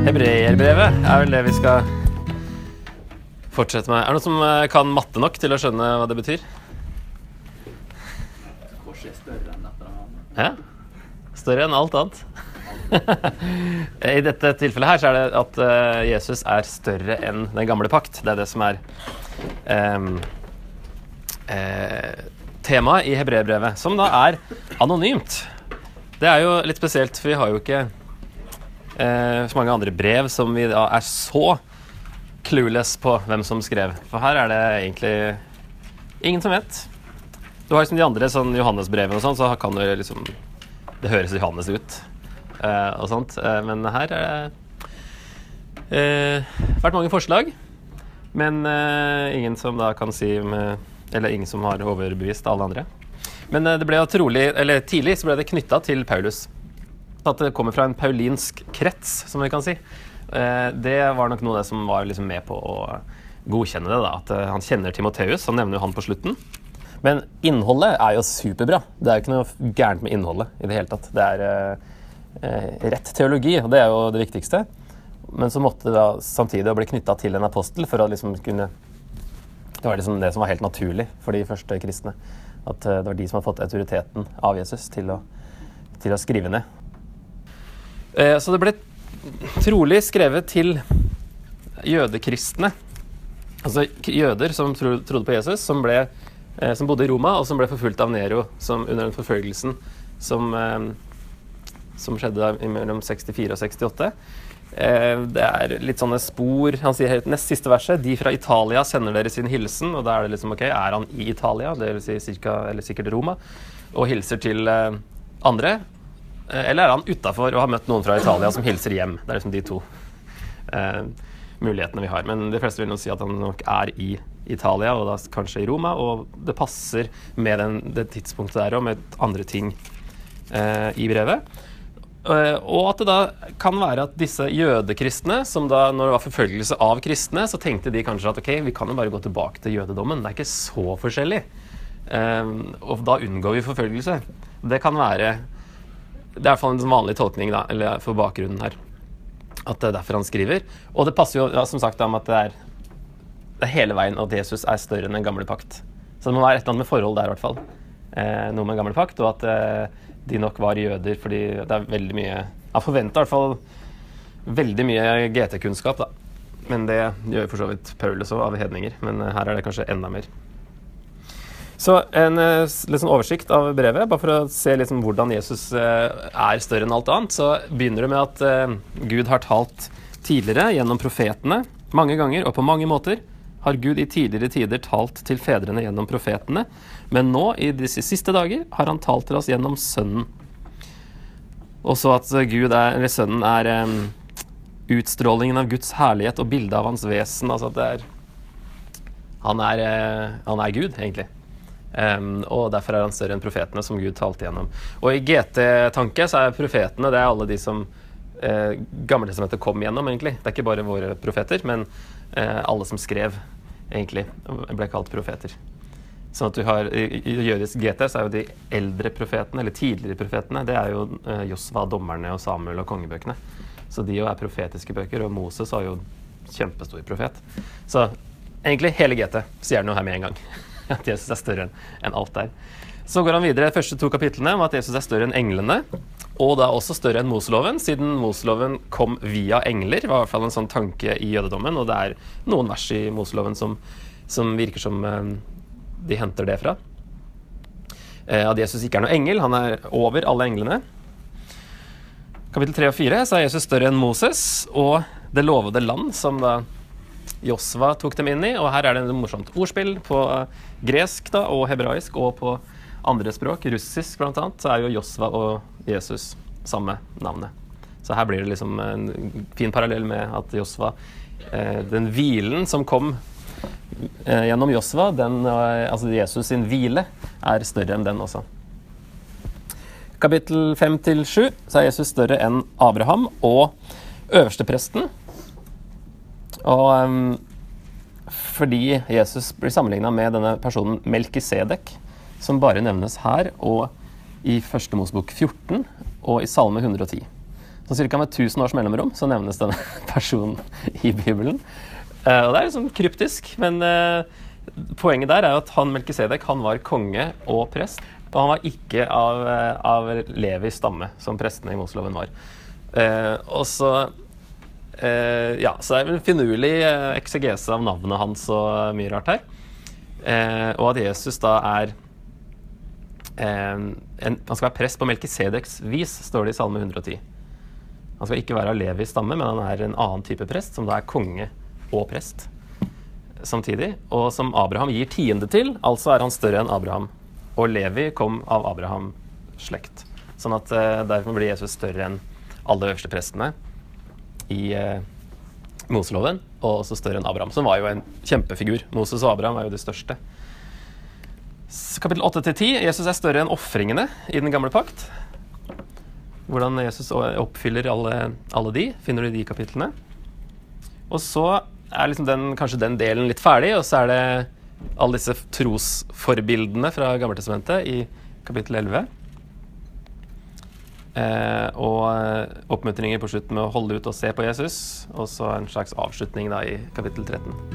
Hebreerbrevet er vel det vi skal fortsette med. Er det noen som eh, kan matte nok til å skjønne hva det betyr? Korset er større enn dette. Ja. Større enn alt annet. I dette tilfellet her så er det at eh, Jesus er større enn den gamle pakt. Det er det som er um, eh, temaet i hebreerbrevet, som da er anonymt. Det er jo litt spesielt, for vi har jo ikke eh, så mange andre brev som vi da er så clueless på hvem som skrev. For her er det egentlig ingen som vet. Du har liksom de andre sånn Johannes-brevene og sånn, så kan du liksom Det høres Johannes ut eh, og sånt. Eh, men her er det eh, vært mange forslag. Men eh, ingen som da kan si med Eller ingen som har overbevist alle andre. Men eh, det ble jo trolig, eller tidlig så ble det knytta til Paulus. At det kommer fra en paulinsk krets, som vi kan si. Eh, Det var nok noe av det som var liksom med på å godkjenne det. da, At eh, han kjenner Timoteus, han nevner jo han på slutten. Men innholdet er jo superbra. Det er jo ikke noe gærent med innholdet i det hele tatt. Det er eh, eh, rett teologi, og det er jo det viktigste. Men så måtte det da samtidig bli knytta til en apostel for å liksom kunne Det var liksom det som var helt naturlig for de første kristne. At det var de som hadde fått autoriteten av Jesus til å, til å skrive ned. Eh, Så det ble trolig skrevet til jødekristne. Altså jøder som trodde på Jesus, som, ble, eh, som bodde i Roma, og som ble forfulgt av Nero som, under den forfølgelsen som, eh, som skjedde mellom 64 og 68. Eh, det er litt sånne spor Han sier helt nest siste verset De fra Italia sender dere sin hilsen. Og da er det liksom OK, er han i Italia, det vil si cirka, eller sikkert Roma, og hilser til andre? Eh, Eller er han utafor og har møtt noen fra Italia som hilser hjem? Det er liksom de to eh, mulighetene vi har. Men de fleste vil nok si at han nok er i Italia, og da kanskje i Roma. Og det passer med den, det tidspunktet der og med andre ting eh, i brevet. Eh, og at det da kan være at disse jødekristne, som da når det var forfølgelse av kristne, så tenkte de kanskje at ok, vi kan jo bare gå tilbake til jødedommen. Det er ikke så forskjellig. Eh, og da unngår vi forfølgelse. Det kan være Det er i hvert fall en vanlig tolkning da, eller for bakgrunnen her. At det er derfor han skriver. Og det passer jo ja, som sagt med at det er, det er hele veien at Jesus er større enn den gamle pakt. Så det må være et eller annet med forhold der, i hvert fall. Eh, noe med den gamle pakt, og at eh, de nok var jøder fordi det er veldig mye Jeg forventer i hvert fall veldig mye GT-kunnskap, da. Men det gjør for så vidt Paulus òg, av hedninger. Men eh, her er det kanskje enda mer. Så en sånn oversikt av brevet, bare for å se liksom hvordan Jesus eh, er større enn alt annet. Så begynner det med at eh, Gud har talt tidligere gjennom profetene mange ganger og på mange måter. Har Gud i tidligere tider talt til fedrene gjennom profetene, men nå, i disse siste dager, har han talt til oss gjennom Sønnen. Og så at Gud er, eller Sønnen er um, utstrålingen av Guds herlighet og bildet av hans vesen. Altså at det er Han er, uh, han er Gud, egentlig. Em, og derfor er han større enn profetene som Gud talte gjennom. Og i GT-tanke så er profetene det er alle de som eh, Gammeltestamentet kom gjennom, egentlig. Det er ikke bare våre profeter, men eh, alle som skrev, egentlig, ble kalt profeter. Sånn at du har, I jødisk GT så er jo de eldre profetene, eller tidligere profetene, det er jo eh, Josva, dommerne og Samuel og kongebøkene. Så de jo er profetiske bøker, og Moses var jo kjempestor profet. Så egentlig hele GT sier noe her med en gang. At Jesus er større enn alt der. Så går han videre de første to kapitlene om at Jesus er større enn englene. Og da også større enn Moseloven, siden Moseloven kom via engler. var i hvert fall en sånn tanke i jødedommen, og det er noen vers i Moseloven som, som virker som eh, de henter det fra. Eh, at Jesus ikke er noen engel, han er over alle englene. Kapittel 3 og 4 så er Jesus større enn Moses og det lovede land, som da Josva tok dem inn i. Og her er det et morsomt ordspill på eh, gresk da, og hebraisk og på andre språk. Russisk annet, så er jo Josva og Jesus samme navnet. Så her blir det liksom en fin parallell med at Josva eh, Den hvilen som kom eh, gjennom Josva, altså Jesus sin hvile, er større enn den også. Kapittel 5-7 så er Jesus større enn Abraham og øverstepresten. Og um, fordi Jesus blir sammenligna med denne personen Melkisedek, som bare nevnes her og i Første Mosebok 14 og i Salme 110. Så ca. med 1000 års mellomrom så nevnes denne personen i Bibelen. Uh, og det er liksom kryptisk, men uh, poenget der er jo at han Melkisedek han var konge og prest. Og han var ikke av, eh, av Levis stamme, som prestene i Mosloven var. Uh, og så Ja, så det er en finurlig eh, eksegese av navnet hans og mye rart her. Eh, og at Jesus da er eh, en, Han skal være prest på Melkisedeks vis, står det i Salme 110. Han skal ikke være av Levis stamme, men han er en annen type prest, som da er konge og prest samtidig. Og som Abraham gir tiende til, altså er han større enn Abraham. Og Levi kom av Abraham slekt. Sånn at eh, derfor blir Jesus større enn alle øverste prestene i eh, Moseloven, og også større enn Abraham, som var jo en kjempefigur. Moses og Abraham er jo de største. Kapittel 8-10. Jesus er større enn ofringene i den gamle pakt. Hvordan Jesus oppfyller alle, alle de, finner du i de kapitlene. Og så er liksom den, kanskje den delen litt ferdig, og så er det alle disse trosforbildene fra Gammeltestamentet i kapittel 11. Eh, og eh, oppmuntringer på slutten med å holde ut og se på Jesus. Og så en slags avslutning da i kapittel 13.